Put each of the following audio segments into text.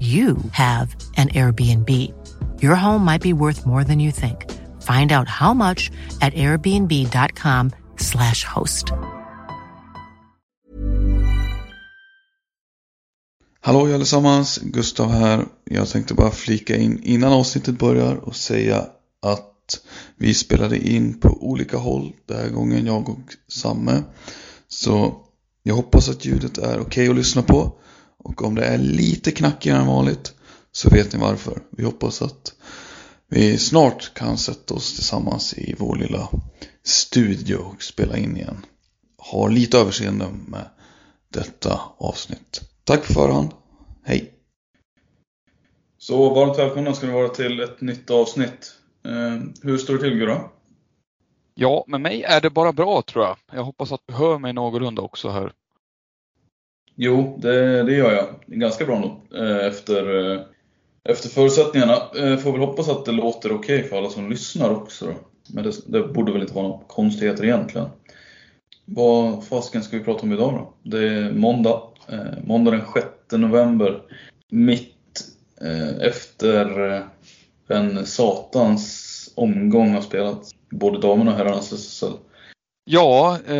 you have an Airbnb. Your home might be worth more than you think. Find out how much at airbnb.com slash host. Hallå allesammans, Gustav här. Jag tänkte bara flika in innan avsnittet börjar och säga att vi spelade in på olika håll den här gången, jag och Samme. Så jag hoppas att ljudet är okej okay att lyssna på. Och om det är lite knackigare än vanligt så vet ni varför. Vi hoppas att vi snart kan sätta oss tillsammans i vår lilla studio och spela in igen. Ha lite överseende med detta avsnitt. Tack på förhand. Hej! Så varmt välkomna ska ni vara till ett nytt avsnitt. Eh, hur står det till Gurra? Ja, med mig är det bara bra tror jag. Jag hoppas att du hör mig någorlunda också här. Jo, det, det gör jag. Ganska bra nog. Eh, efter, eh, efter förutsättningarna. Eh, får väl hoppas att det låter okej okay för alla som lyssnar också. Men det, det, borde väl inte vara några konstigheter egentligen. Vad fasken ska vi prata om idag då? Det är måndag. Måndag den 6 november. Mitt efter en satans omgång har spelats, både damerna och herrarnas SSL. Ja, eh,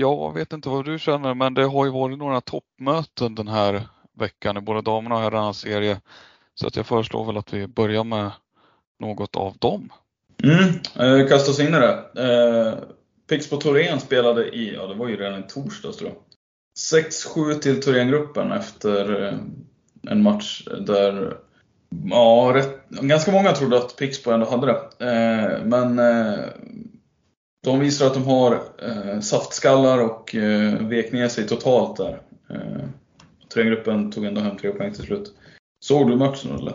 jag vet inte vad du känner men det har ju varit några toppmöten den här veckan i både damerna och herrarnas serie. Så att jag föreslår väl att vi börjar med något av dem. Mm, eh, kasta oss in i det. Eh, Pixbo Thorén spelade i, ja det var ju redan i torsdags tror jag. 6-7 till Thorengruppen efter eh, en match där Ja, rätt, ganska många trodde att Pixbo ändå hade det. Eh, men eh, de visar att de har eh, saftskallar och eh, vek ner sig totalt där. Eh, Trängruppen tog ändå hem tre poäng till slut. Såg du matchen eller?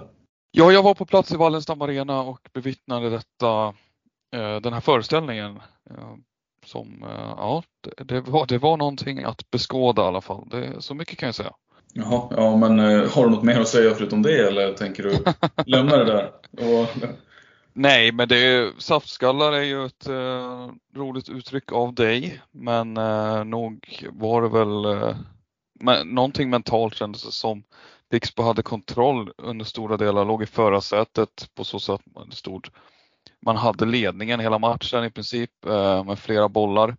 Ja, jag var på plats i Wallenstam Arena och bevittnade detta, eh, den här föreställningen. Eh, som, eh, ja, det, det, var, det var någonting att beskåda i alla fall. Det, så mycket kan jag säga. Jaha, ja men har du något mer att säga förutom det eller tänker du lämna det där? Och, Nej, men det är, saftskallar är ju ett eh, roligt uttryck av dig, men eh, nog var det väl eh, men, någonting mentalt kändes det som. Pixbo hade kontroll under stora delar, låg i förarsätet på så sätt man stod. Man hade ledningen hela matchen i princip eh, med flera bollar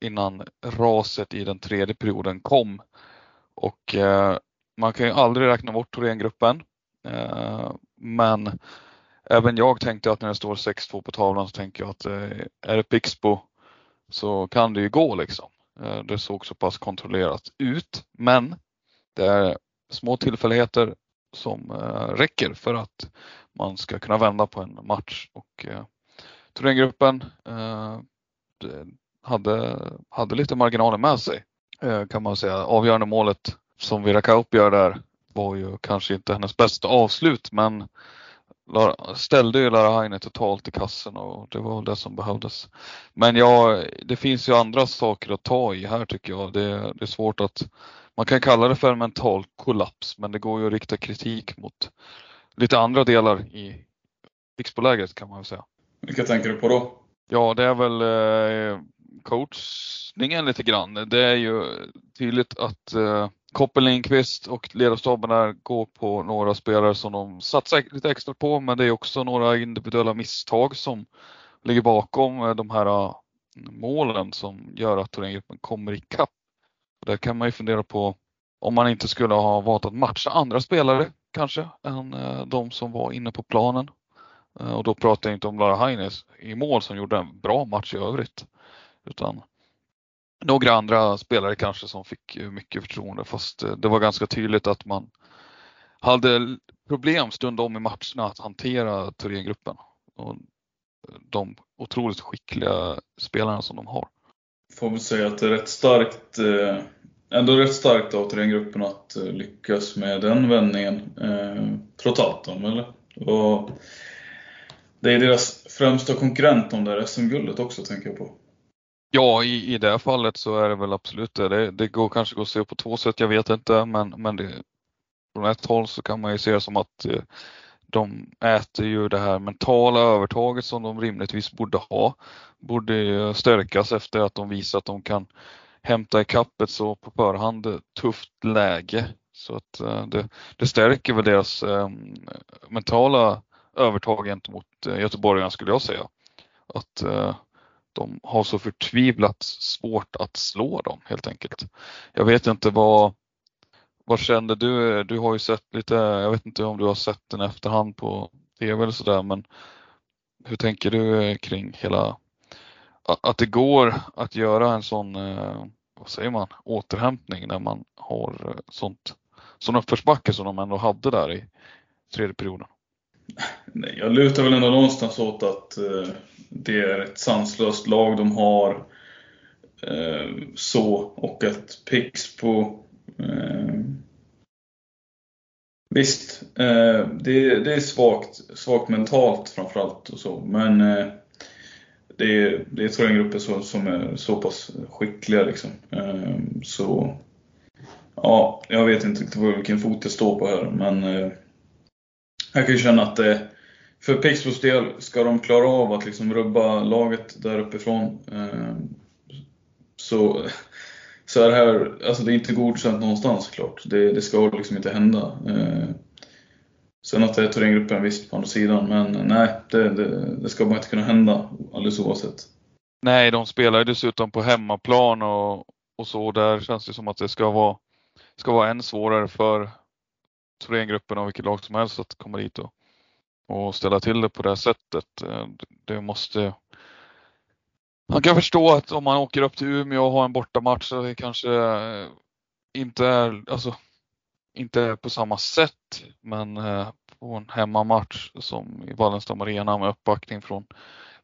innan raset i den tredje perioden kom. Och eh, man kan ju aldrig räkna bort Thorengruppen. Eh, men även jag tänkte att när det står 6-2 på tavlan så tänker jag att eh, är det Pixbo så kan det ju gå liksom. Eh, det såg så pass kontrollerat ut men det är små tillfälligheter som eh, räcker för att man ska kunna vända på en match och eh, Thorengruppen eh, hade, hade lite marginaler med sig eh, kan man säga. Avgörande målet som Vera Kaup gör där var ju kanske inte hennes bästa avslut men ställde ju Lara totalt i kassen och det var det som behövdes. Men ja, det finns ju andra saker att ta i här tycker jag. Det, det är svårt att man kan kalla det för en mental kollaps men det går ju att rikta kritik mot lite andra delar i Pixbo-lägret kan man väl säga. Vilka tänker du på då? Ja, det är väl eh, coachningen lite grann. Det är ju tydligt att eh, Koppel Lindqvist och ledarstaben där går på några spelare som de satsar lite extra på men det är också några individuella misstag som ligger bakom eh, de här ah, målen som gör att Thorengruppen kommer ikapp. Där kan man ju fundera på om man inte skulle ha valt att matcha andra spelare kanske än eh, de som var inne på planen. Eh, och då pratar jag inte om Lara Heines i mål som gjorde en bra match i övrigt. Utan några andra spelare kanske som fick eh, mycket förtroende fast eh, det var ganska tydligt att man hade problem stundom i matcherna att hantera Thorengruppen. Och de otroligt skickliga spelarna som de har. Får väl säga att det är rätt starkt, eh, ändå rätt starkt av Thorengruppen att lyckas med den vändningen. Trots allt dem, eller? Och det är deras främsta konkurrent om det här SM-guldet också, tänker jag på. Ja, i, i det här fallet så är det väl absolut det. Det, det går kanske att se på två sätt, jag vet inte, men, men det, från ett håll så kan man ju se det som att eh, de äter ju det här mentala övertaget som de rimligtvis borde ha. Borde stärkas efter att de visar att de kan hämta ikapp ett så på förhand eh, tufft läge. Så att eh, det, det stärker väl deras ehm, mentala övertag gentemot göteborgarna skulle jag säga. Att de har så förtvivlat svårt att slå dem helt enkelt. Jag vet inte vad, vad kände du? Du har ju sett lite, jag vet inte om du har sett den efterhand på TV eller sådär men hur tänker du kring hela, att det går att göra en sån, eh, vad säger man, återhämtning när man har eh, sånt, sån uppförsbacke som de ändå hade där i tredje perioden? Nej, jag lutar väl ändå någonstans åt att eh, det är ett sanslöst lag de har. Eh, så, och att Pixbo eh, Visst, eh, det, det, är svagt, svagt mentalt framförallt och så, men eh, det, är, det är Thorengruppen som, som är så pass skickliga liksom. Eh, så ja, jag vet inte riktigt vilken fot jag står på här, men eh, jag kan ju känna att det för Pixbos del, ska de klara av att liksom rubba laget där uppifrån eh, så, så är det här, alltså det är inte godkänt någonstans såklart. Det, det ska liksom inte hända. Eh, sen att det är Thorengruppen visst på andra sidan, men nej, det, det, det ska bara inte kunna hända alldeles oavsett. Nej, de spelar ju dessutom på hemmaplan och, och så. Där känns det som att det ska vara, ska vara än svårare för Thorengruppen och vilket lag som helst att komma dit och och ställa till det på det sättet. Eh, det måste man kan förstå att om man åker upp till Umeå och har en bortamatch så det kanske eh, inte är, alltså, inte är på samma sätt. Men eh, på en hemmamatch som i Wallenstam Arena med uppbackning från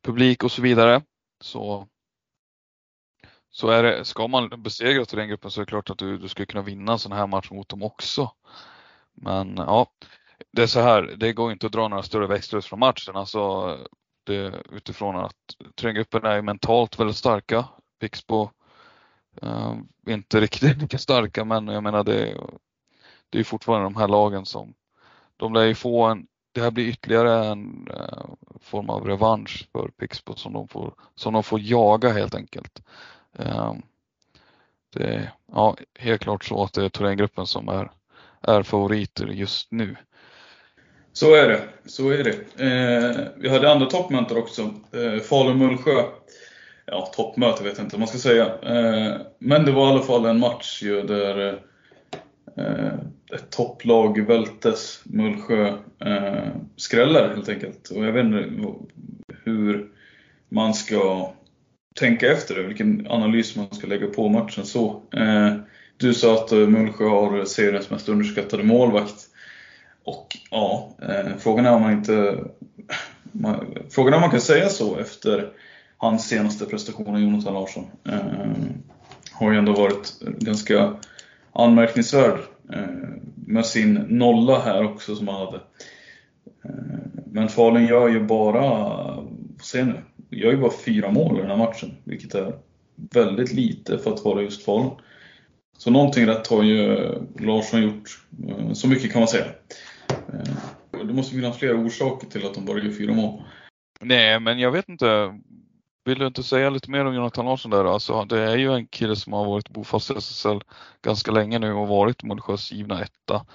publik och så vidare så, så är det, ska man besegra till den gruppen så är det klart att du, du ska kunna vinna en sån här match mot dem också. Men ja, det är så här, det går inte att dra några större växlar från matchen. Alltså, det, utifrån att tränggrupperna är mentalt väldigt starka. Pixbo eh, inte riktigt lika starka men jag menar det, det är fortfarande de här lagen som de lär ju få en, det här blir ytterligare en eh, form av revansch för Pixbo som de får, som de får jaga helt enkelt. Eh, det är ja, helt klart så att det är Thorengruppen som är, är favoriter just nu. Så är det. Så är det. Eh, vi hade andra toppmöten också. Eh, Falun-Mullsjö. Ja, toppmöte vet jag inte vad man ska säga. Eh, men det var i alla fall en match ju där eh, ett topplag vältes. Mullsjö eh, skräller helt enkelt. Och jag vet inte hur man ska tänka efter det, vilken analys man ska lägga på matchen så. Eh, du sa att eh, Mullsjö har seriens mest underskattade målvakt. Och ja, eh, frågan är om man inte... Man, frågan är om man kan säga så efter hans senaste prestationer, Jonathan Larsson. Eh, har ju ändå varit ganska anmärkningsvärd eh, med sin nolla här också som han hade. Eh, men Falun gör ju bara, se nu, gör ju bara fyra mål i den här matchen, vilket är väldigt lite för att vara just Falun. Så någonting rätt har ju Larsson gjort. Eh, så mycket kan man säga. Eh, det måste finnas flera orsaker till att de bara gör fyra mål. Nej, men jag vet inte. Vill du inte säga lite mer om Jonathan Larsson där? Alltså, det är ju en kille som har varit bofast i SSL ganska länge nu och varit Mullsjös givna etta.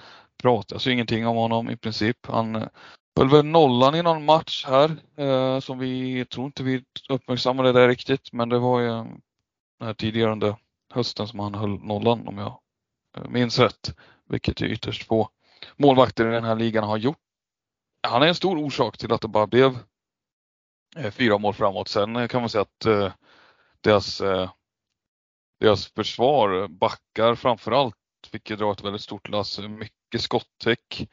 Pratas ju ingenting om honom i princip. Han eh, höll väl nollan i någon match här eh, som vi tror inte vi uppmärksammade där riktigt, men det var ju eh, här tidigare under hösten som han höll nollan om jag minns rätt, vilket är ytterst få målvakter i den här ligan har gjort. Han är en stor orsak till att det bara blev eh, fyra mål framåt. Sen kan man säga att eh, deras, eh, deras försvar, backar framförallt, vilket drar ett väldigt stort lass. Mycket skottäck.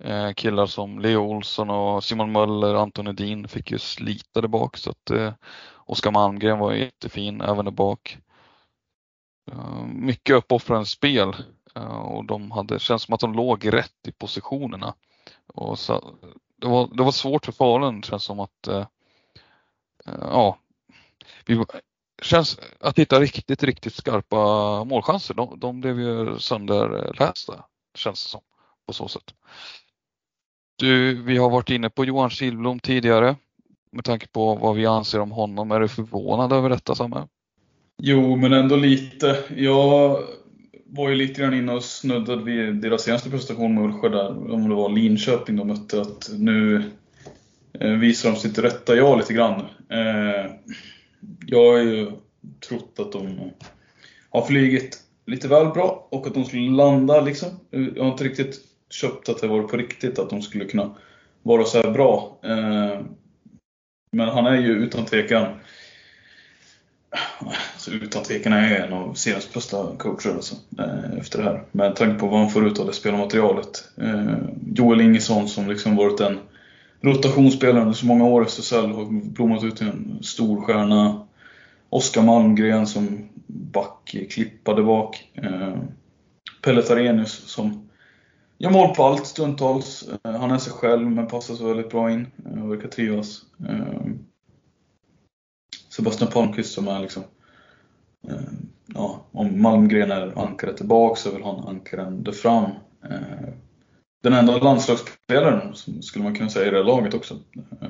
Eh, killar som Leo Olsson och Simon Möller, Anton Edin fick ju slita där bak så att Oskar Malmgren var jättefin även där bak. Mycket uppoffrande spel Eh, och de hade, känns som att de låg rätt i positionerna. Och så, det, var, det var svårt för Falun, känns som att eh, eh, ja, vi, känns att hitta riktigt, riktigt skarpa målchanser. De, de blev ju sönderlästa känns det som på så sätt. Du, vi har varit inne på Johan Kihlblom tidigare. Med tanke på vad vi anser om honom, är du förvånad över detta Samme? Jo, men ändå lite. Jag var ju lite grann inne och snuddade vid deras senaste prestation med Ulsjö där, om det var Linköping de mötte, att nu Eh, visar de sitt rätta jag lite grann. Eh, jag har ju trott att de har flygit lite väl bra och att de skulle landa liksom. Jag har inte riktigt köpt att det var på riktigt att de skulle kunna vara så här bra. Eh, men han är ju utan tvekan utan tvekan är en av seriens bästa coacher alltså, eh, efter det här. Med tanke på vad han får ut av det spelarmaterialet. Eh, Joel Ingesson som liksom varit en rotationsspelare under så många år i SSL har blommat ut till en stor stjärna. Oskar Malmgren som back, klippade bak. Eh, Pelle Tarenius som gör mål på allt stundtals. Han är sig själv men passar sig väldigt bra in och verkar trivas. Sebastian Palmqvist som är liksom om Malmgren är ankaret tillbaka så är väl han ankaren ända fram eh, den enda landslagsspelaren, skulle man kunna säga, i det här laget också. Eh,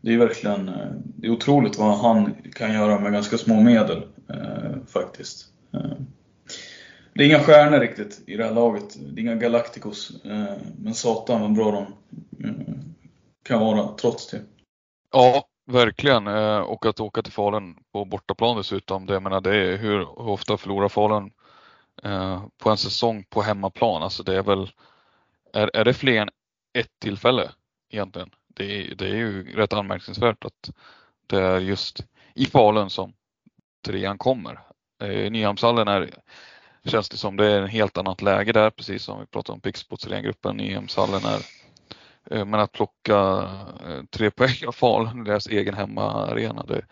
det är verkligen eh, det är otroligt vad han kan göra med ganska små medel, faktiskt. Det är inga stjärnor riktigt i det här laget, det är inga Galacticos. Men satan vad bra de kan vara trots det. Ja, verkligen. Eh, och att åka till Falun på bortaplan dessutom, det, jag menar, det är hur, ofta förlorar Falun eh, på en säsong på hemmaplan? Alltså det är väl är, är det fler än ett tillfälle egentligen? Det är, det är ju rätt anmärkningsvärt att det är just i Falun som trean kommer. I Nyhamnshallen är, känns det som det är ett helt annat läge där, precis som vi pratade om Pixbo gruppen Nyhamnshallen är Eh, men att plocka eh, tre poäng av Falun, deras egen hemmaarena, det,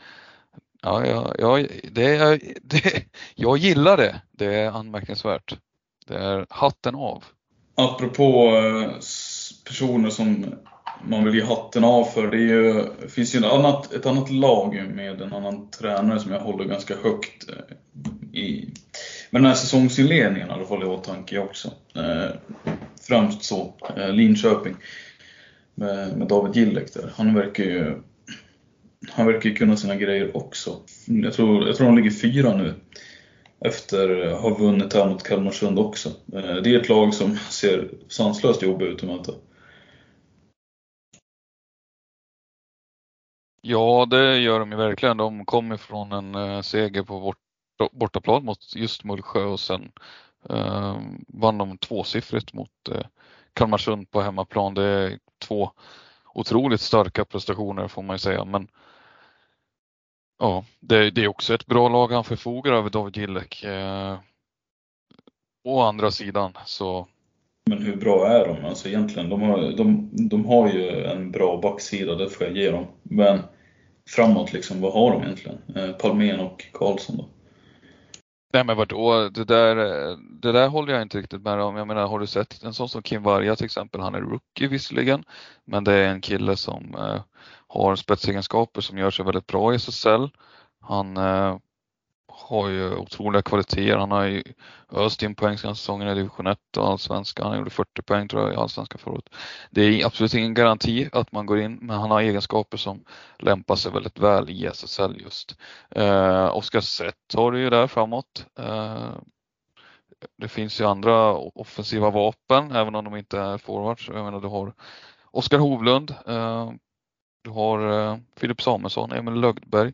ja, ja, ja, det, det, jag gillar det. Det är anmärkningsvärt. Det är hatten av apropå eh, personer som man vill ge hatten av för. Det, ju, det finns ju ett annat, ett annat lag med en annan tränare som jag håller ganska högt i med den här säsongsinledningen i alla fall i åtanke också. Eh, främst så, Linköping med, med David Gillek där. Han verkar ju han verkar ju kunna sina grejer också. Jag tror, jag tror de ligger fyra nu efter att ha vunnit här mot Kalmarsund också. Eh, det är ett lag som ser sanslöst jobbigt ut att möta. Ja, det gör de ju verkligen. De kom ifrån en eh, seger på bort, bortaplan mot just Mullsjö och sen eh, vann de tvåsiffrigt mot eh, Kalmarsund på hemmaplan. Det är två otroligt starka prestationer får man ju säga. Men Ja, det, det, är också ett bra lag han förfogar över, David Gillek. Eh, å andra sidan så... Men hur bra är de? Alltså egentligen, de har, de, de har ju en bra backsida, det får jag ge dem. Men framåt liksom, vad har de egentligen? Eh, Palmén och Karlsson då? Nej men vadå, det där, det där håller jag inte riktigt med om. Jag menar, har du sett en sån som Kim Varga till exempel, han är rookie visserligen, men det är en kille som eh, har spetsegenskaper som gör sig väldigt bra i SSL. Han eh, har ju otroliga kvaliteter. Han har ju öst in poäng senaste säsongen i division 1 och allsvenskan. Han gjorde 40 poäng tror jag i allsvenskan förut. Det är absolut ingen garanti att man går in, men han har egenskaper som lämpar sig väldigt väl i SSL just. Eh, Oskar Sett har du ju där framåt. Eh, det finns ju andra offensiva vapen, även om de inte är forwards. Jag menar, du har Oskar Hovlund, eh, du har eh, Filip Samuelsson, Emil Lögdberg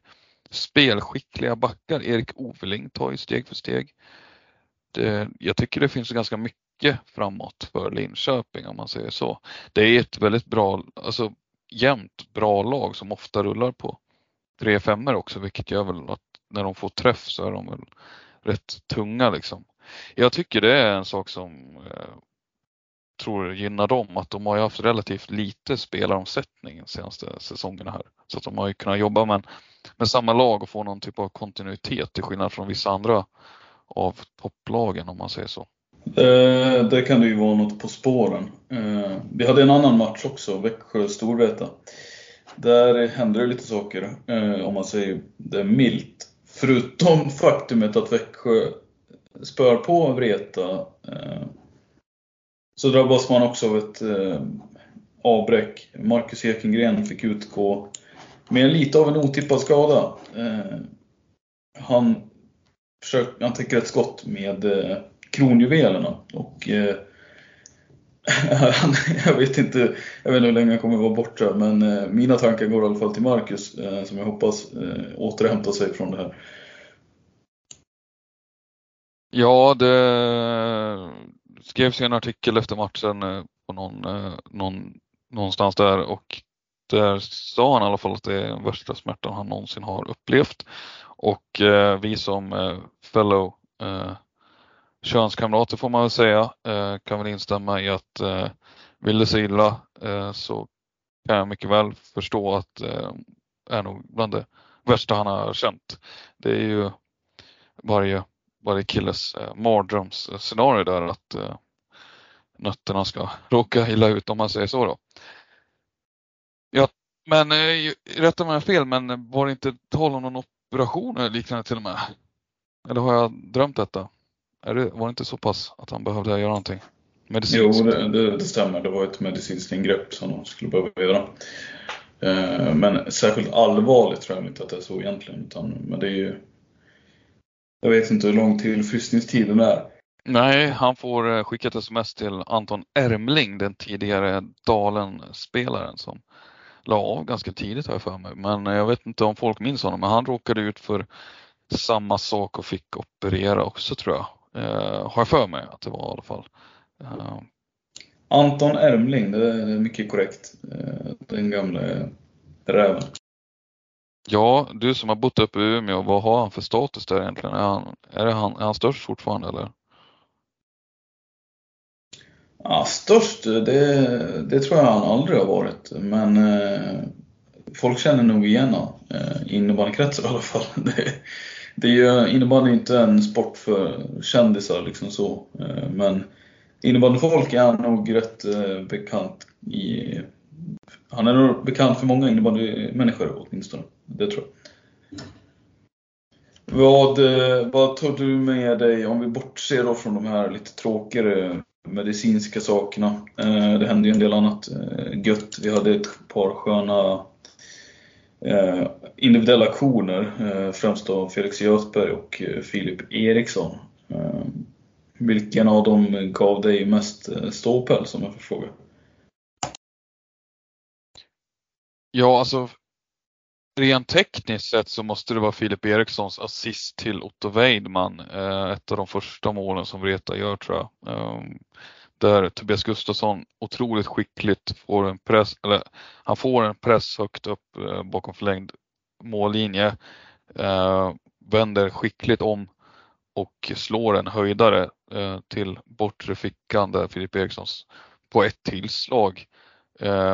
spelskickliga backar. Erik Oveling tar ju steg för steg. Det, jag tycker det finns ganska mycket framåt för Linköping om man säger så. Det är ett väldigt bra, alltså jämnt bra lag som ofta rullar på tre femmor också vilket gör väl att när de får träff så är de väl rätt tunga liksom. Jag tycker det är en sak som eh, tror gynnar dem att de har ju haft relativt lite spelaromsättning de senaste säsongerna här. Så att de har ju kunnat jobba med, med samma lag och få någon typ av kontinuitet till skillnad från vissa andra av topplagen om man säger så. Eh, det kan det ju vara något på spåren. Eh, vi hade en annan match också, Växjö-Storvreta. Där hände det lite saker, eh, om man säger det milt. Förutom faktumet att Växjö spör på Vreta eh, så drabbas man också av ett eh, avbräck. Marcus Ekengren fick utgå med lite av en otippad skada. Eh, han, försöker, han täcker ett skott med eh, kronjuvelerna och eh, jag vet inte jag vet inte hur länge han kommer vara borta men eh, mina tankar går i alla fall till Marcus eh, som jag hoppas eh, återhämtar sig från det här. Ja, det skrevs en artikel efter matchen eh, på någon, eh, någon någonstans där och där eh, sa han i alla fall att det är den värsta smärtan han någonsin har upplevt. Och eh, vi som eh, fellow eh, könskamrater får man väl säga eh, kan väl instämma i att eh, vill det sig illa eh, så kan jag mycket väl förstå att eh, är nog bland det värsta han har känt. Det är ju varje, varje killes eh, mardrömsscenario där att eh, nötterna ska råka illa ut om man säger så då. Ja, men eh, rätta mig om jag fel, men var det inte tal om någon operation eller liknande till och med? Eller har jag drömt detta? Det, var det inte så pass att han behövde göra någonting? Medicinskt? Jo, det, det, det stämmer. Det var ett medicinskt ingrepp som de skulle behöva göra. Eh, men särskilt allvarligt tror jag inte att det är så egentligen. Utan, men det är ju... Jag vet inte hur lång tillfriskningstiden är. Nej, han får eh, skicka ett sms till Anton Ermling, den tidigare Dalen-spelaren som la av ganska tidigt har jag för mig. Men jag vet inte om folk minns honom, men han råkade ut för samma sak och fick operera också tror jag. Eh, har jag för mig att det var i alla fall. Eh. Anton Ermling, det är mycket korrekt. Eh, den gamle räven. Ja, du som har bott uppe i Umeå, vad har han för status där egentligen? Är han, är han, är han störst fortfarande eller? Ja, störst, det, det tror jag han aldrig har varit. Men eh, folk känner nog igen honom. Eh, innebandykretsar i alla fall. Det, det är ju, innebandy är inte en sport för kändisar liksom så. Eh, men innebandyfolk är han nog rätt eh, bekant i... Han är nog bekant för många innebandymänniskor åtminstone. Det tror jag. Vad, eh, vad tar du med dig, om vi bortser då från de här lite tråkigare medicinska sakerna. Eh, det hände ju en del annat eh, gött. Vi hade ett par sköna eh, individuella aktioner, eh, främst av Felix Göthberg och eh, Filip Eriksson. Eh, vilken av dem gav dig mest ståpäls om jag får fråga? Ja, alltså Rent tekniskt sett så måste det vara Filip Erikssons assist till Otto Weidman, eh, ett av de första målen som Vreta gör tror jag. Ehm, där Tobias Gustafsson otroligt skickligt får en press, eller han får en press högt upp eh, bakom förlängd mållinje, eh, vänder skickligt om och slår en höjdare till bortre fickan där Filip Erikssons på ett tillslag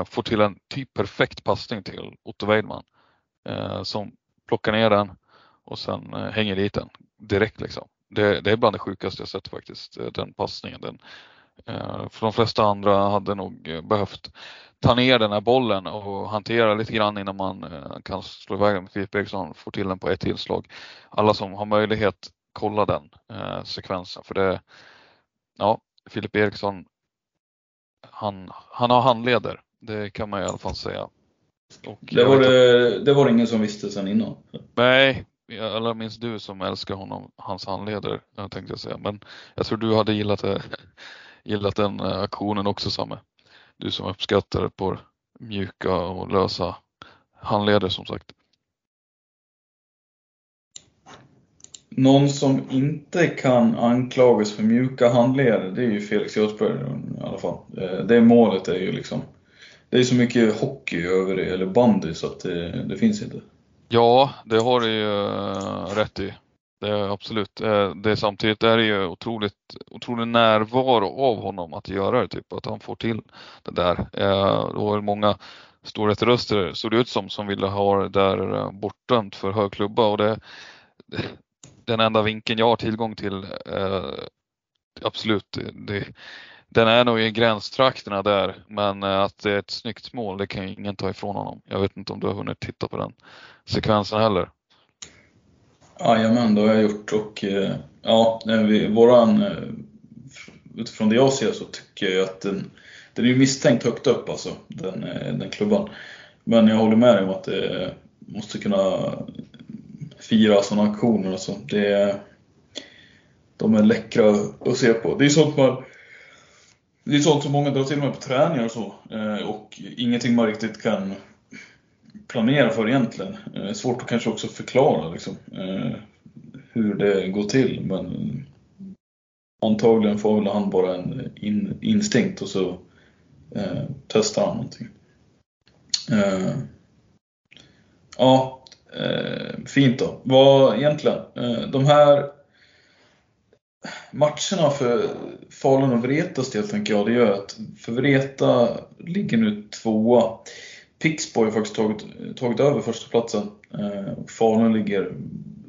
får till en typ perfekt passning till Otto Weidman Eh, som plockar ner den och sen eh, hänger dit den direkt liksom. Det, det, är bland det sjukaste jag sett faktiskt, eh, den passningen. Den Eh, för de flesta andra hade nog eh, behövt ta ner den här bollen och hantera lite grann innan man kan slå iväg den. Filip Eriksson får till den på ett tillslag. Alla som har möjlighet, kolla den eh, sekvensen för det, ja, Filip Eriksson, han, han har handleder. Det kan man i alla fall säga. Och det, var det, det var ingen som visste sedan innan? Nej, eller minst du som älskar honom, hans handleder tänkte jag säga. Men jag tror du hade gillat, gillat den eh, aktionen också Samme. Du som uppskattar ett par mjuka och lösa handleder som sagt. Någon som inte kan anklagas för mjuka handleder, det är ju Felix Göthberg i alla fall. Eh, det målet är ju liksom, det är så mycket hockey över det, eller bandy, så att det, det finns inte. Ja, det har du ju eh, rätt i. Det är absolut. Eh, det är, samtidigt är det ju otroligt, otrolig närvaro av honom att göra det, typ att han får till det där. Eh, det var många storhetsröster, såg det ut som, som ville ha det där bortdömt för hög klubba och det, den enda vinkeln jag har tillgång till, absolut, det, den är nog i gränstrakterna där, men eh, att det är ett snyggt mål, det kan ju ingen ta ifrån honom. Jag vet inte om du har hunnit titta på den sekvensen heller? Jajamän, det har jag gjort och eh, ja, vi, våran, eh, utifrån det jag ser så tycker jag att den, den är misstänkt högt upp alltså, den, den klubban. Men jag håller med dig om att det måste kunna fira sådana aktioner och så. Det, de är läckra att se på. Det är sånt man det är sånt som många drar till med på träningar och så. Eh, och ingenting man riktigt kan planera för egentligen. Eh, svårt att kanske också förklara liksom, eh, hur det går till. Men antagligen får väl han bara en in, instinkt och så eh, testar han någonting. Eh, ja, eh, fint då. Vad egentligen, eh, de här matcherna för Falun och Vretas del tänker jag, det gör att för Vreta ligger nu tvåa. Pixbo har faktiskt tagit, tagit över första platsen. Eh, och Falun ligger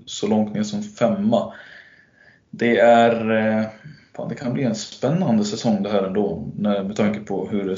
så långt ner som femma. Det är, eh, fan, det kan bli en spännande säsong det här ändå med tanke på hur det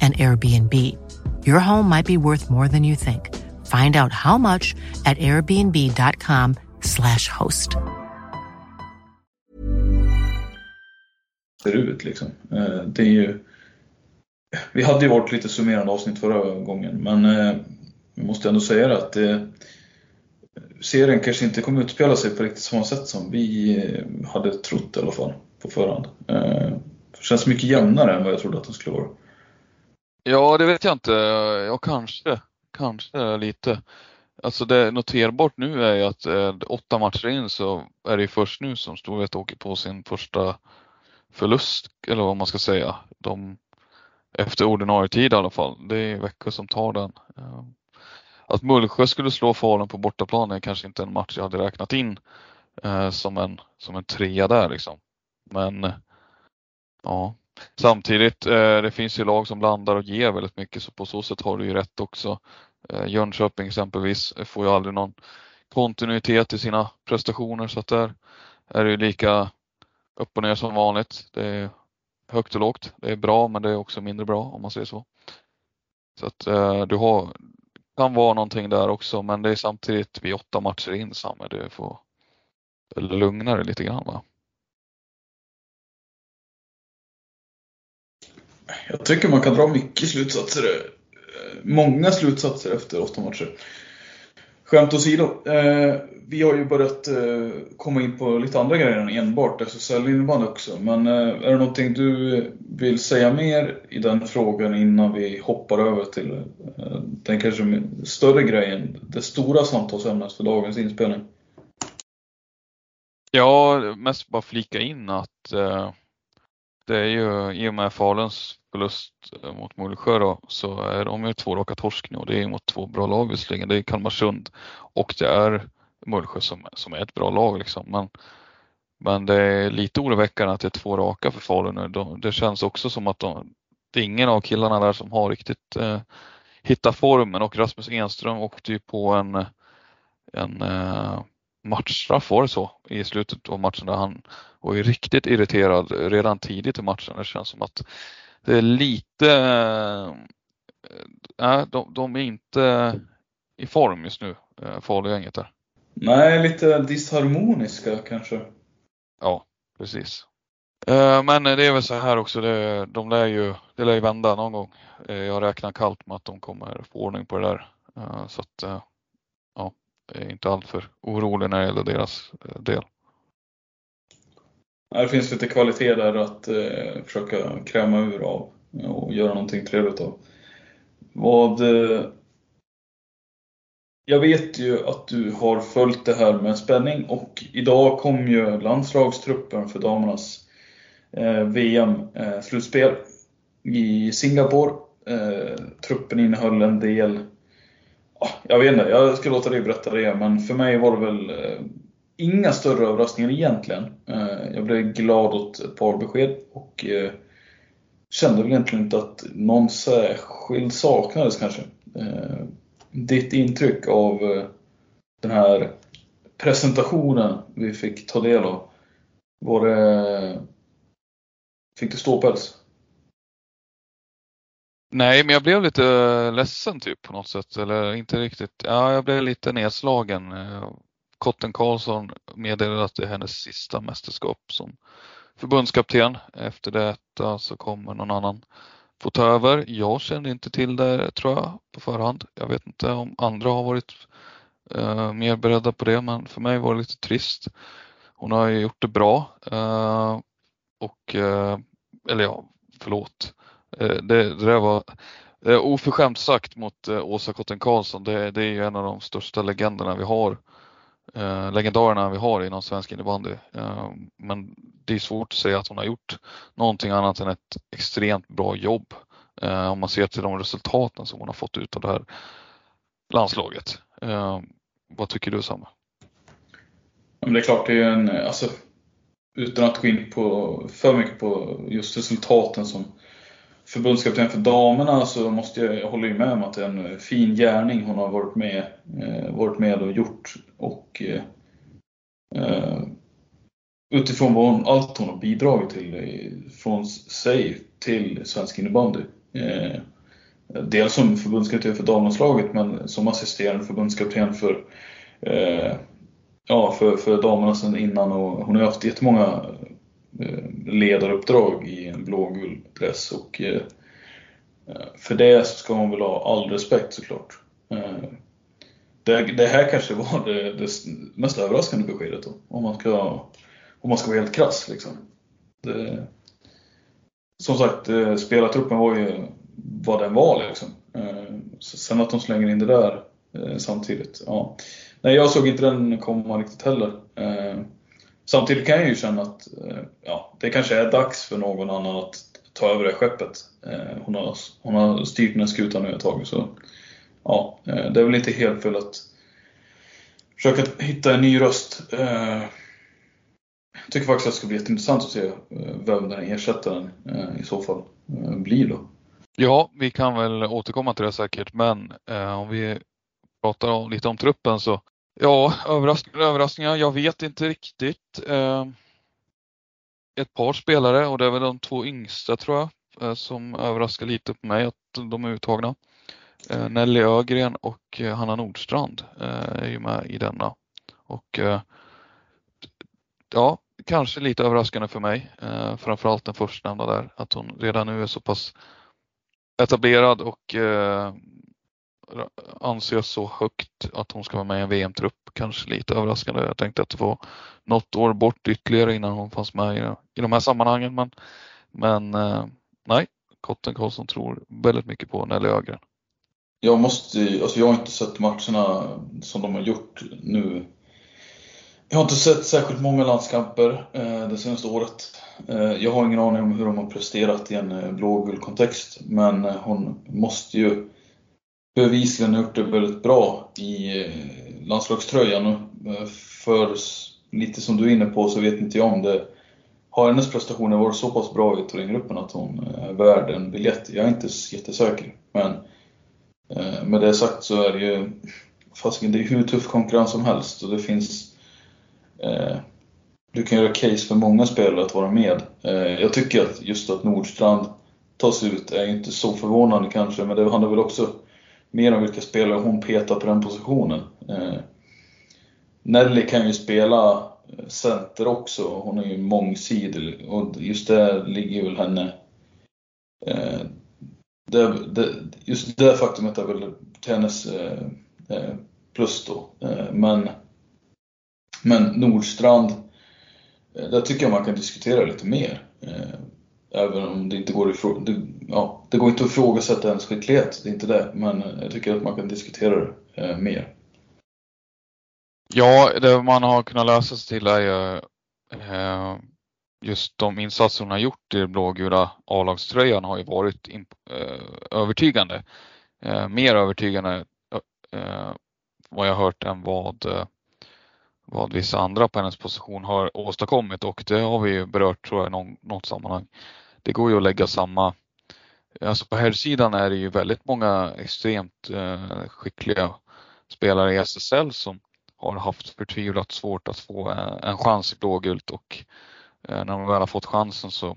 and Airbnb. Your home might be worth more than you think. Find out how much at airbnb.com slash host. Ser ut liksom. Eh, det är ju... Vi hade ju varit lite summerande avsnitt förra gången, men eh, jag måste ändå säga det att det, serien kanske inte kommer utspela sig på riktigt samma sätt som vi hade trott i alla fall på förhand. Det känns mycket jämnare än vad jag trodde att den skulle vara. Ja, det vet jag inte. Ja, kanske. Kanske lite. Alltså det noterbart nu är ju att eh, åtta matcher in så är det ju först nu som Storvreta åker på sin första förlust, eller vad man ska säga. De, efter ordinarie tid i alla fall. Det är Växjö som tar den. Eh, att Mullsjö skulle slå Falun på bortaplan är kanske inte en match jag hade räknat in eh, som, en, som en trea där liksom. Men Ja, samtidigt eh, det finns ju lag som blandar och ger väldigt mycket så på så sätt har du ju rätt också. Eh, Jönköping exempelvis får ju aldrig någon kontinuitet i sina prestationer så att där är det ju lika upp och ner som vanligt. Det är högt och lågt. Det är bra men det är också mindre bra om man säger så. Så att eh, du har, kan vara någonting där också men det är samtidigt vid åtta matcher in Samme. Det får, dig lite grann va? Jag tycker man kan dra mycket slutsatser. Eh, många slutsatser efter åtta matcher. Skämt åsido. Eh, vi har ju börjat eh, komma in på lite andra grejer än enbart SSL-innebandy också. Men eh, är det någonting du vill säga mer i den frågan innan vi hoppar över till eh, den kanske större grejen? Det stora samtalsämnet för dagens inspelning. Ja, mest bara flika in att eh, det är ju i och med Faluns förlust mot Mullsjö då, så är de ju två raka torsk nu och det är mot två bra lag visserligen. Det är Kalmarsund och det är Mullsjö som, som är ett bra lag liksom. Men, men det är lite oroväckande att det är två raka för Falun nu. De, det känns också som att de, det är ingen av killarna där som har riktigt eh, hittat formen och Rasmus Enström åkte ju på en, en eh, matchstraff var det så i slutet av matchen där han var ju riktigt irriterad redan tidigt i matchen. Det känns som att det är lite, äh, de, de är inte i form just nu, äh, Falugänget där. Nej, lite disharmoniska kanske. Ja, precis. Äh, men det är väl så här också, det, de lär ju, det lär ju vända någon gång. Jag räknar kallt med att de kommer få ordning på det där. Så att, är inte alltför orolig när det gäller deras eh, del. Det finns lite kvalitet där att eh, försöka kräma ur av och göra någonting trevligt av. Vad... Eh, jag vet ju att du har följt det här med spänning och idag kom ju landslagstruppen för damernas eh, VM-slutspel eh, i Singapore. Eh, truppen innehöll en del Ah, jag vet inte, jag ska låta dig berätta det, men för mig var det väl eh, inga större överraskningar egentligen. Eh, jag blev glad åt ett par besked och eh, kände väl egentligen inte att någon särskild saknades kanske. Ditt intryck av den här presentationen vi fick ta del av. Var det... Fick du ståpäls? Nej, men jag blev lite eh, ledsen typ på något sätt. Eller inte riktigt. Ja, jag blev lite nedslagen. Eh, Kotten Karlsson meddelade att det är hennes sista mästerskap som förbundskapten. Efter detta så kommer någon annan få ta över. Jag kände inte till det tror jag på förhand. Jag vet inte om andra har varit eh, mer beredda på det men för mig var det lite trist. Hon har ju gjort det bra. eh, och, eh, eller ja, förlåt. Eh, det, det där var eh, oförskämt sagt mot eh, Åsa Kotten Karlsson. Det, det är ju en av de största legenderna vi har eh, legendarerna vi har inom svensk innebandy. Eh, men det är svårt att säga att hon har gjort någonting annat än ett extremt bra jobb eh, om man ser till de resultaten som hon har fått ut av det här landslaget. Eh, vad tycker du Sam? Men det är klart, det är en, alltså, utan att gå in på för mycket på just resultaten som förbundskapten för damerna så måste jag, jag håller ju med om att det är en eh, fin gärning hon har varit med, eh, varit med och gjort. Och eh, eh utifrån vad hon, allt hon har bidragit till eh, från sig till svensk innebandy. Eh, dels som förbundskapten för damlandslaget men som assisterande förbundskapten för, eh, ja, för, för damerna sedan innan. Och hon har haft jättemånga Eh, ledaruppdrag i en blågul dress och eh, eh, för det så ska hon väl ha all respekt såklart. Det, det här kanske var det, det, mest överraskande beskedet då, om man ska, om man ska vara helt krass. Liksom. Det, som sagt, spelartruppen var ju vad den var liksom. Sen att de slänger in det där samtidigt, ja. Nej, jag såg inte den komma riktigt heller. Samtidigt kan jag ju känna att eh, ja, det kanske är dags för någon annan att ta över det skeppet. Eh, hon har, hon har styrt den här skutan nu ett tag. Så, ja, eh, det är väl inte helt fel att försöka hitta en ny röst. Jag tycker faktiskt att det ska bli jätteintressant att se vem den ersättaren i så fall blir då. Ja, vi kan väl återkomma till det säkert, men om vi pratar lite om truppen så Ja, överraskningar, överraskningar. Jag vet inte riktigt. Eh, ett par spelare och det är väl de två yngsta tror jag eh, som överraskar lite på mig att de är uttagna. Eh, Nelly Ögren och eh, Hanna Nordstrand eh, är ju med i denna. Och eh, ja, kanske lite överraskande för mig. Eh, framförallt den förstnämnda där, att hon redan nu är så pass etablerad och eh, anses så högt att hon ska vara med i en VM-trupp. Kanske lite överraskande. Jag tänkte att det var något år bort ytterligare innan hon fanns med i, i de här sammanhangen. Men, men eh, nej, Kotten Karlsson tror väldigt mycket på Nelly Ögren. Jag måste, alltså jag har inte sett matcherna som de har gjort nu. Jag har inte sett särskilt många landskamper eh, det senaste året. Eh, jag har ingen aning om hur de har presterat i en eh, blågul kontext, men eh, hon måste ju bevisligen gjort det väldigt bra i eh, landslagströjan. Eh, för lite som du är inne på så vet inte jag om det har hennes prestationer varit så pass bra i Thorengruppen att hon är värd en biljett? Jag är inte jättesäker. Men eh, med det sagt så är det ju fasiken, det är hur tuff konkurrens som helst och det finns eh, du kan göra case för många spelare att vara med. Eh, jag tycker att just att Nordstrand tas ut är inte så förvånande kanske, men det handlar väl också mer om vilka spelare hon petar på den positionen. Eh, Nelly kan ju spela eh, center också. Hon är ju mångsidig och just där ligger väl henne... Eh, det, det, just det faktumet är väl till hennes plus då. Men, men Nordstrand, där tycker jag man kan diskutera lite mer. Även om det inte går ifrån, det, ja, det går inte att ifrågasätta hennes skicklighet, det är inte det. Men eh, jag tycker att man kan diskutera det eh, mer. Ja, det man har kunnat läsa sig till är ju eh, just de insatser hon har gjort i den blågula A-lagströjan har ju varit eh, övertygande. Eh, mer övertygande eh, vad jag hört än vad, vad vissa andra på hennes position har åstadkommit och det har vi ju berört tror jag i någon, något sammanhang. Det går ju att lägga samma Alltså på herrsidan är det ju väldigt många extremt eh, skickliga spelare i SSL som har haft förtvivlat svårt att få eh, en chans i blågult och eh, när de väl har fått chansen så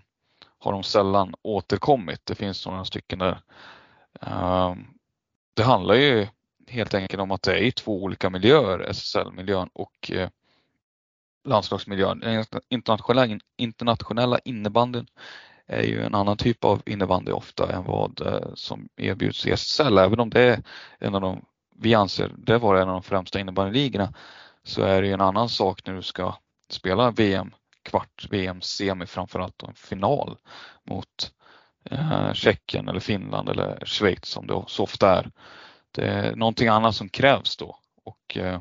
har de sällan återkommit. Det finns några stycken där. Eh, det handlar ju helt enkelt om att det är två olika miljöer, SSL-miljön och eh, landslagsmiljön. Den internationella, internationella innebandyn är ju en annan typ av innebandy ofta än vad eh, som erbjuds i SSL, även om det är en av de vi anser det vara en av de främsta innebandyligorna så är det ju en annan sak när du ska spela VM kvart, VM semi framförallt och en final mot eh, Tjeckien eller Finland eller Schweiz som det så ofta är. Det är eh, någonting annat som krävs då och eh,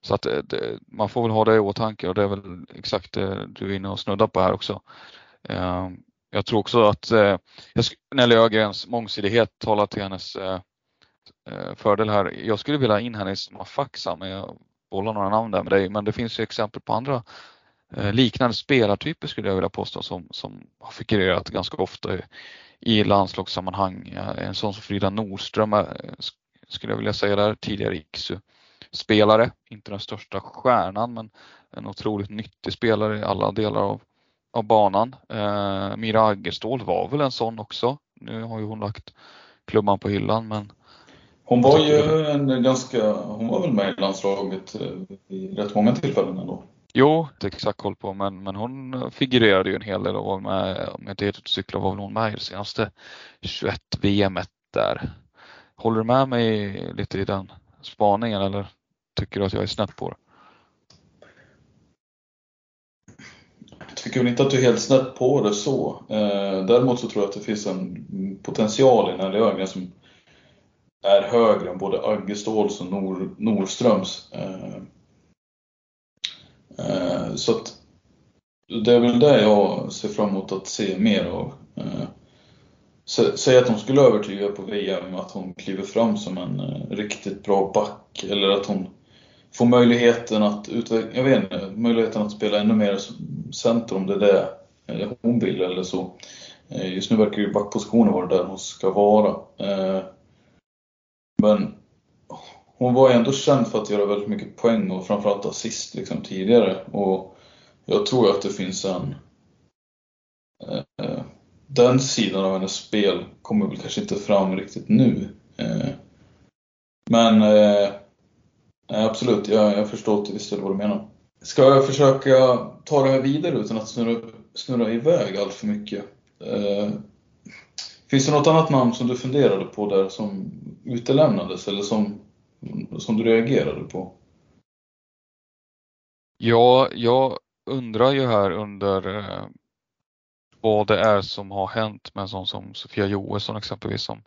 så att eh, det, man får väl ha det i åtanke och det är väl exakt det du är inne och snuddar på här också. Jag tror också att Nelly Ögrens mångsidighet talar till hennes fördel här. Jag skulle vilja ha in henne i Mafaxa men jag bollar några namn där med dig. Men det finns ju exempel på andra liknande spelartyper skulle jag vilja påstå som, som har figurerat ganska ofta i, landslagssammanhang. En sån som Frida Nordström skulle jag vilja säga där, tidigare IKSU spelare, inte den största stjärnan men en otroligt nyttig spelare i alla delar av, av banan. Eh, Mira Aggerstål var väl en sån också. Nu har ju hon lagt klubban på hyllan men hon var ju en ganska, hon var väl med i landslaget eh, i rätt många tillfällen ändå. Jo, inte exakt koll på men, men hon figurerade ju en hel del och var med, om jag inte helt cyklar var väl hon med i det senaste 21 VM där. Håller du med mig lite i den spaningen eller tycker du att jag är snett på det? Jag tycker väl inte att du är helt snett på det så. Eh, däremot så tror jag att det finns en potential i Nelly Ögren som är högre än både Aggeståls och Nor, Norströms. Eh, eh, så att det är väl det jag ser fram emot att se mer av. Eh, Säg att hon skulle övertyga på VM att hon kliver fram som en eh, riktigt bra back eller att hon får möjligheten att utveckla, jag vet inte, möjligheten att spela ännu mer center om det är det eh, hon vill eller så. Eh, just nu verkar ju backpositionen vara där hon ska vara. Men hon var ändå känd för att göra väldigt mycket poäng och framförallt assist liksom, tidigare. Och jag tror att det finns en... Den sidan av hennes spel kommer väl kanske inte fram riktigt nu. Eh, men eh, eh, absolut, jag, jag förstår till viss del vad du menar. Ska jag försöka ta det här vidare utan att snurra, snurra iväg allt för mycket? Finns det något annat namn som du funderade på där som utelämnades eller som, som du reagerade på? Ja, jag undrar ju här under vad det är som har hänt med en sån som Sofia Johansson exempelvis som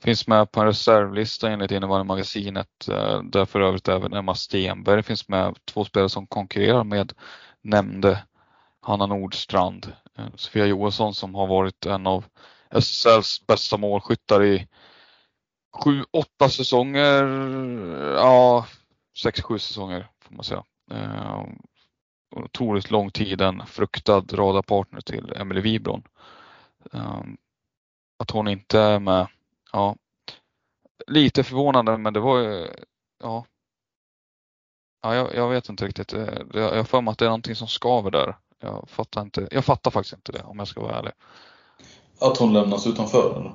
finns med på en reservlista enligt innevarande magasinet. Eh, där för övrigt även Emma Stenberg finns med, två spelare som konkurrerar med nämnde Hanna Nordstrand. Eh, Sofia Johansson som har varit en av SSLs bästa målskyttar i sju, åtta säsonger, ja sex, sju säsonger får man säga. Eh, Eh, otroligt lång tid en fruktad radarpartner till Emelie Wibron. Att hon inte är med ja, lite förvånande men det var ju, ja. Ja, jag, jag vet inte riktigt. Jag har för mig att det är någonting som skaver där. Jag fattar, inte, jag fattar faktiskt inte det om jag ska vara ärlig. Att hon lämnas utanför eller?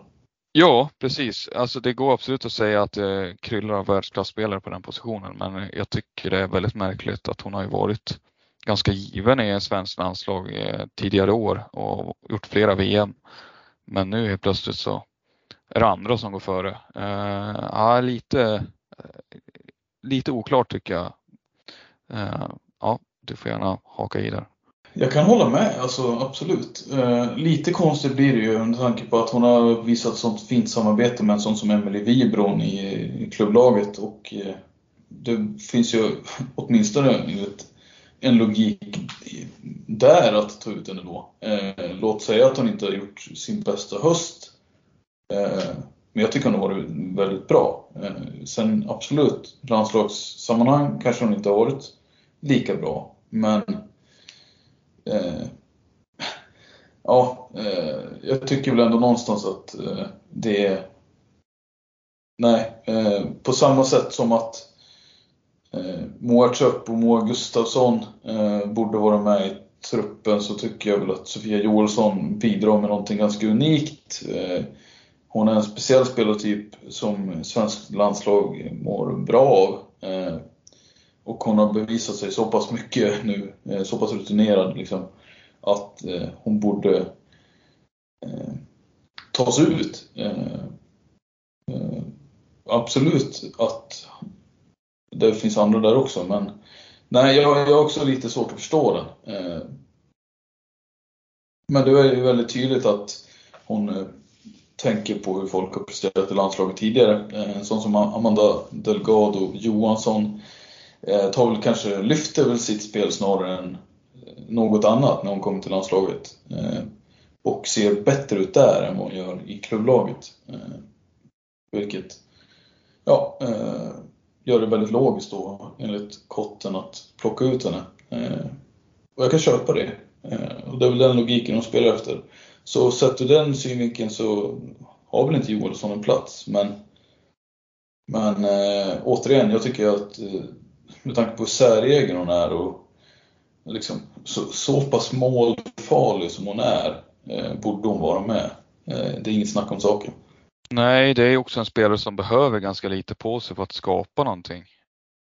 Ja, precis. Alltså det går absolut att säga att det kryllar av världsklasspelare på den positionen men jag tycker det är väldigt märkligt att hon har ju varit ganska given i svenskt landslag eh, tidigare år och gjort flera VM. Men nu helt plötsligt så är det andra som går före. Uh, ja, lite, eh, lite oklart tycker jag. Uh, ja, du får gärna haka i där. Jag kan hålla med, alltså absolut. lite konstigt blir det ju med tanke på att hon har visat sånt fint samarbete med en sån som Emelie Wibron i, i klubblaget och det finns ju åtminstone ett, en logik där att ta ut henne då. Eh, låt säga att hon inte har gjort sin bästa höst Eh, men jag tycker hon har varit väldigt bra. Eh, sen absolut, landslagssammanhang kanske hon inte har varit lika bra. Men eh, ja, eh, jag tycker väl ändå någonstans att eh, det är Nej, eh, på samma sätt som att eh, Eh, Moa Tröpp och Moa Gustafsson eh, borde vara med i truppen så tycker jag väl att Sofia Joelsson bidrar med någonting ganska unikt. Eh, hon är en speciell spelartyp som svenskt landslag mår bra av. Eh, och hon har bevisat sig så pass mycket nu, så pass rutinerad liksom, att eh, hon borde tas ut. Absolut att det finns andra där också, men nej, jag, jag har också lite svårt att förstå den. Eh, men det är ju väldigt tydligt att hon eh, tänker på hur folk har presterat i landslaget tidigare. Eh, en sån som Amanda Delgado Johansson tar väl kanske, lyfter väl sitt spel snarare än något annat när hon kommer till landslaget. Och ser bättre ut där än vad hon gör i klubblaget. Vilket ja, gör det väldigt logiskt då enligt Kotten att plocka ut henne. Eh, och jag kan köpa det. Eh, och det är väl den logiken de spelar efter. Så sett ur den synvinkeln så har väl inte Joelsson en plats. Men, men eh, återigen, jag tycker att eh, med tanke på hur säregen hon är och liksom, så, så pass målfarlig som hon är borde hon vara med. det är inget snack om saken. Nej, det är också en spelare som behöver ganska lite på sig för att skapa någonting.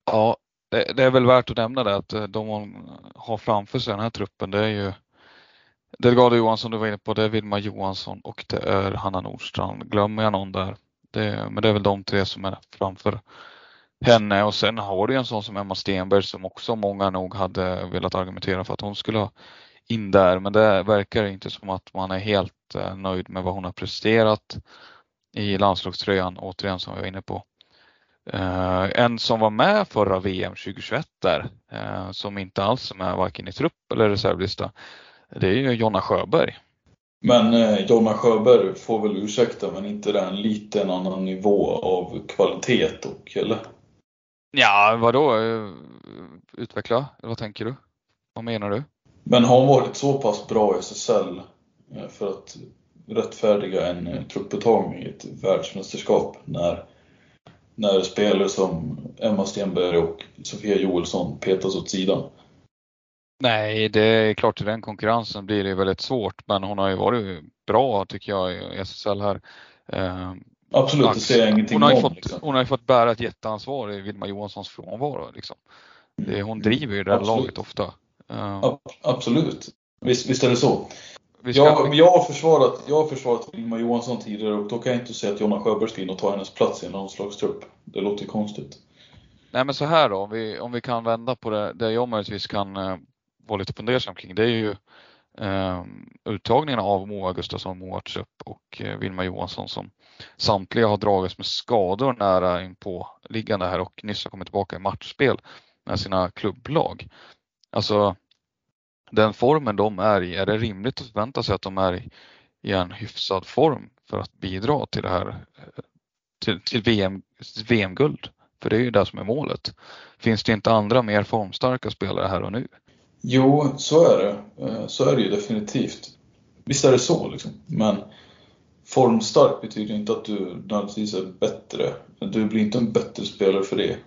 Ja, det, det är väl värt att nämna det att eh, de hon har framför sig den här truppen det är ju Delgado Johansson du var inne på, det är Vilma Johansson och det är Hanna Nordstrand. Glömmer jag någon där? Det, men det är väl de tre som är framför henne och sen har du en sån som Emma Stenberg som också många nog hade velat argumentera för att hon skulle ha in där men det verkar inte som att man är helt eh, nöjd med vad hon har presterat i landslagströjan återigen som vi var inne på. Uh, en som var med förra VM 2021 där, uh, som inte alls är med varken i trupp eller reservlista, det är ju Jonna Sjöberg. Men eh, Jonna Sjöberg får väl ursäkta, men inte det en liten annan nivå av kvalitet och, eller? Ja, vadå? Eh, utveckla, vad tänker du? Vad menar du? Men har hon varit så pass bra i SSL för att rättfärdiga en eh, trupputtagning i ett världsmästerskap när, när spelare som Emma Stenberg och Sofia Joelsson petas åt sidan? Nej, det är klart i den konkurrensen blir det väldigt svårt, men hon har ju varit bra tycker jag i SSL här. Eh, Absolut, det ser jag ingenting hon har, om, fått, liksom. hon har ju fått bära ett jätteansvar i Vilma Johanssons frånvaro. Liksom. Det, hon driver ju det här Absolut. laget ofta. Ja, absolut. Visst, visst är det så. Ska, Jag, jag, har försvarat, jag har försvarat Vilma Johansson tidigare och då kan jag inte säga att Jonna Sjöberg ska in och ta hennes plats i en landslagstrupp. Det låter konstigt. Nej men så här då, om vi, om vi kan vända på det, det jag möjligtvis kan eh, vara lite fundersam kring, det är ju eh, uttagningen av Moa Gustafsson, Moa Trupp och eh, Vilma Johansson som samtliga har dragits med skador nära in på liggande här och nyss har kommit tillbaka i matchspel med sina klubblag. Alltså den formen de är i, är det rimligt att förvänta sig att de är i, i en hyfsad form för att bidra till det här eh, till, till VM, VM-guld? För det är ju det som är målet. Finns det inte andra mer formstarka spelare här och nu? Jo, så är det. Eh, så är det ju definitivt. Visst är det så liksom. Men formstark betyder inte att du nödvändigtvis är bättre. Du blir inte en bättre spelare för det.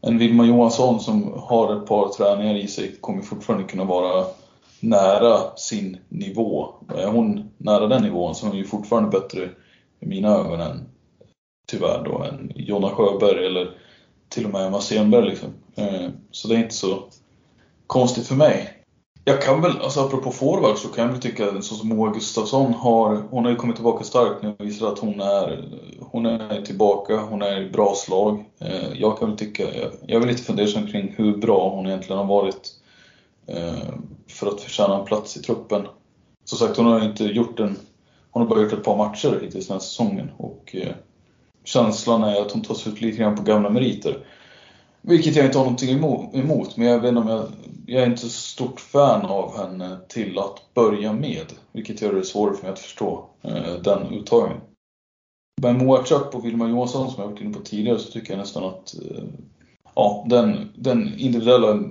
En Wilma Johansson som har ett par träningar i sig kommer fortfarande kunna vara nära sin nivå. Är hon nära den nivån så är hon ju fortfarande bättre i mina ögon än, tyvärr då, än Jonna Sjöberg eller till och med Emma Stenberg liksom. Eh, så det är inte så konstigt för mig. Jag kan väl, alltså apropå forward så kan jag väl tycka så som Moa Gustafsson har, hon har ju kommit tillbaka starkt nu och visar att hon är, hon är tillbaka, hon är i bra slag. Eh, jag kan väl tycka, jag- jag är lite fundersam kring hur bra hon egentligen har varit Eh, för att förtjäna en plats i truppen. Som sagt, hon har inte gjort en, hon har bara gjort ett par matcher hittills den här säsongen och eh, känslan är att hon tas ut lite grann på gamla meriter. Vilket jag inte har någonting emot, men jag vet inte om jag, jag är inte så stort fan av henne till att börja med. Vilket gör det svårare för mig att förstå eh, den uttagningen. Med Moa Trapp och Vilma Johansson som jag varit inne på tidigare så tycker jag nästan att ja, den, den individuella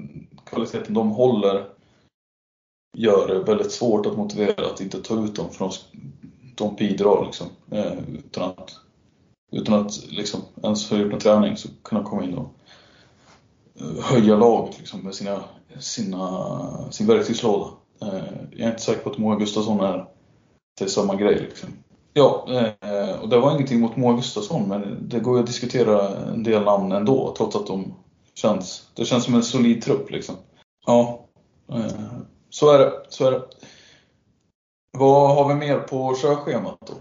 kvaliteten de håller gör det väldigt svårt att motivera att inte ta ut dem för de, de bidrar liksom. Eh, utan att, utan att liksom ens ha gjort en träning så kunna komma in och eh, höja laget liksom, med sina, sina, sin verktygslåda. Eh, jag är inte säker på att Moa Gustafsson är till samma grej. Liksom. Ja, eh, och det var ingenting mot Moa Gustafsson men det går ju att diskutera en del namn ändå trots att de känns, det känns som en solid trupp liksom. Ja, eh, så är det. Så är det. Vad har vi mer på sjöschemat då?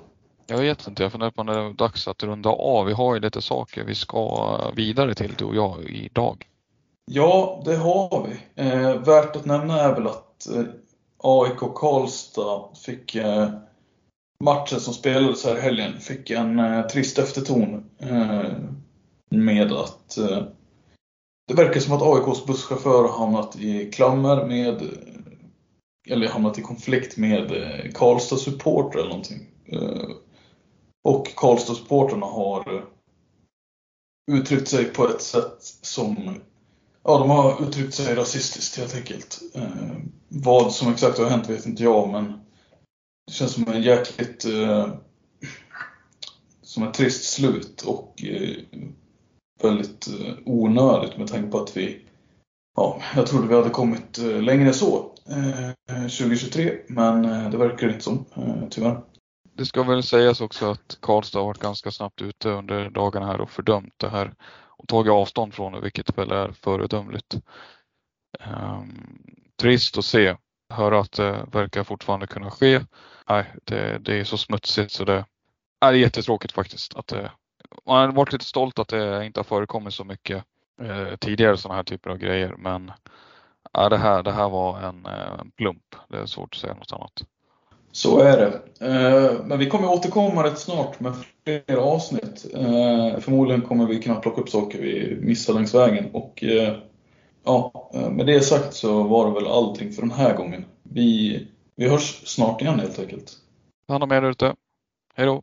Jag vet inte, jag funderar på om det är dags att runda av. Vi har ju lite saker vi ska vidare till du och jag idag. Ja, det har vi. Eh, värt att nämna är väl att eh, AIK Karlstad fick eh, matchen som spelades här i helgen fick en eh, trist efterton eh, med att eh, det verkar som att AIKs busschaufför har hamnat i klammer med eller hamnat i konflikt med eh, Karlstad supporter eller någonting. Eh, och Karlstad supporterna har eh, uttryckt sig på ett sätt som Ja, de har uttryckt sig rasistiskt helt enkelt. Eh, vad som exakt har hänt vet inte jag, men det känns som en jäkligt... Eh, som ett trist slut och eh, väldigt eh, onödigt med tanke på att vi... Ja, jag trodde vi hade kommit eh, längre än så eh, 2023, men det verkar inte som, tyvärr. Det ska väl sägas också att Karlstad har varit ganska snabbt ute under dagarna här och fördömt det här och tagit avstånd från det, vilket väl är föredömligt. Ehm, trist att se, höra att det verkar fortfarande kunna ske. Nej, det, det är så smutsigt så det är jättetråkigt faktiskt. Att det, man har varit lite stolt att det inte har förekommit så mycket eh, tidigare sådana här typer av grejer, men ja, det, här, det här var en, eh, en plump. Det är svårt att säga något annat. Så är det. Eh, Men vi kommer återkomma rätt snart med fler avsnitt. Eh, Förmodligen kommer vi kunna plocka upp saker vi missar längs vägen. Och ja, med det sagt så var det väl allting för den här gången. Vi, vi hörs snart igen helt enkelt. Ta hand om er ute. Hej då!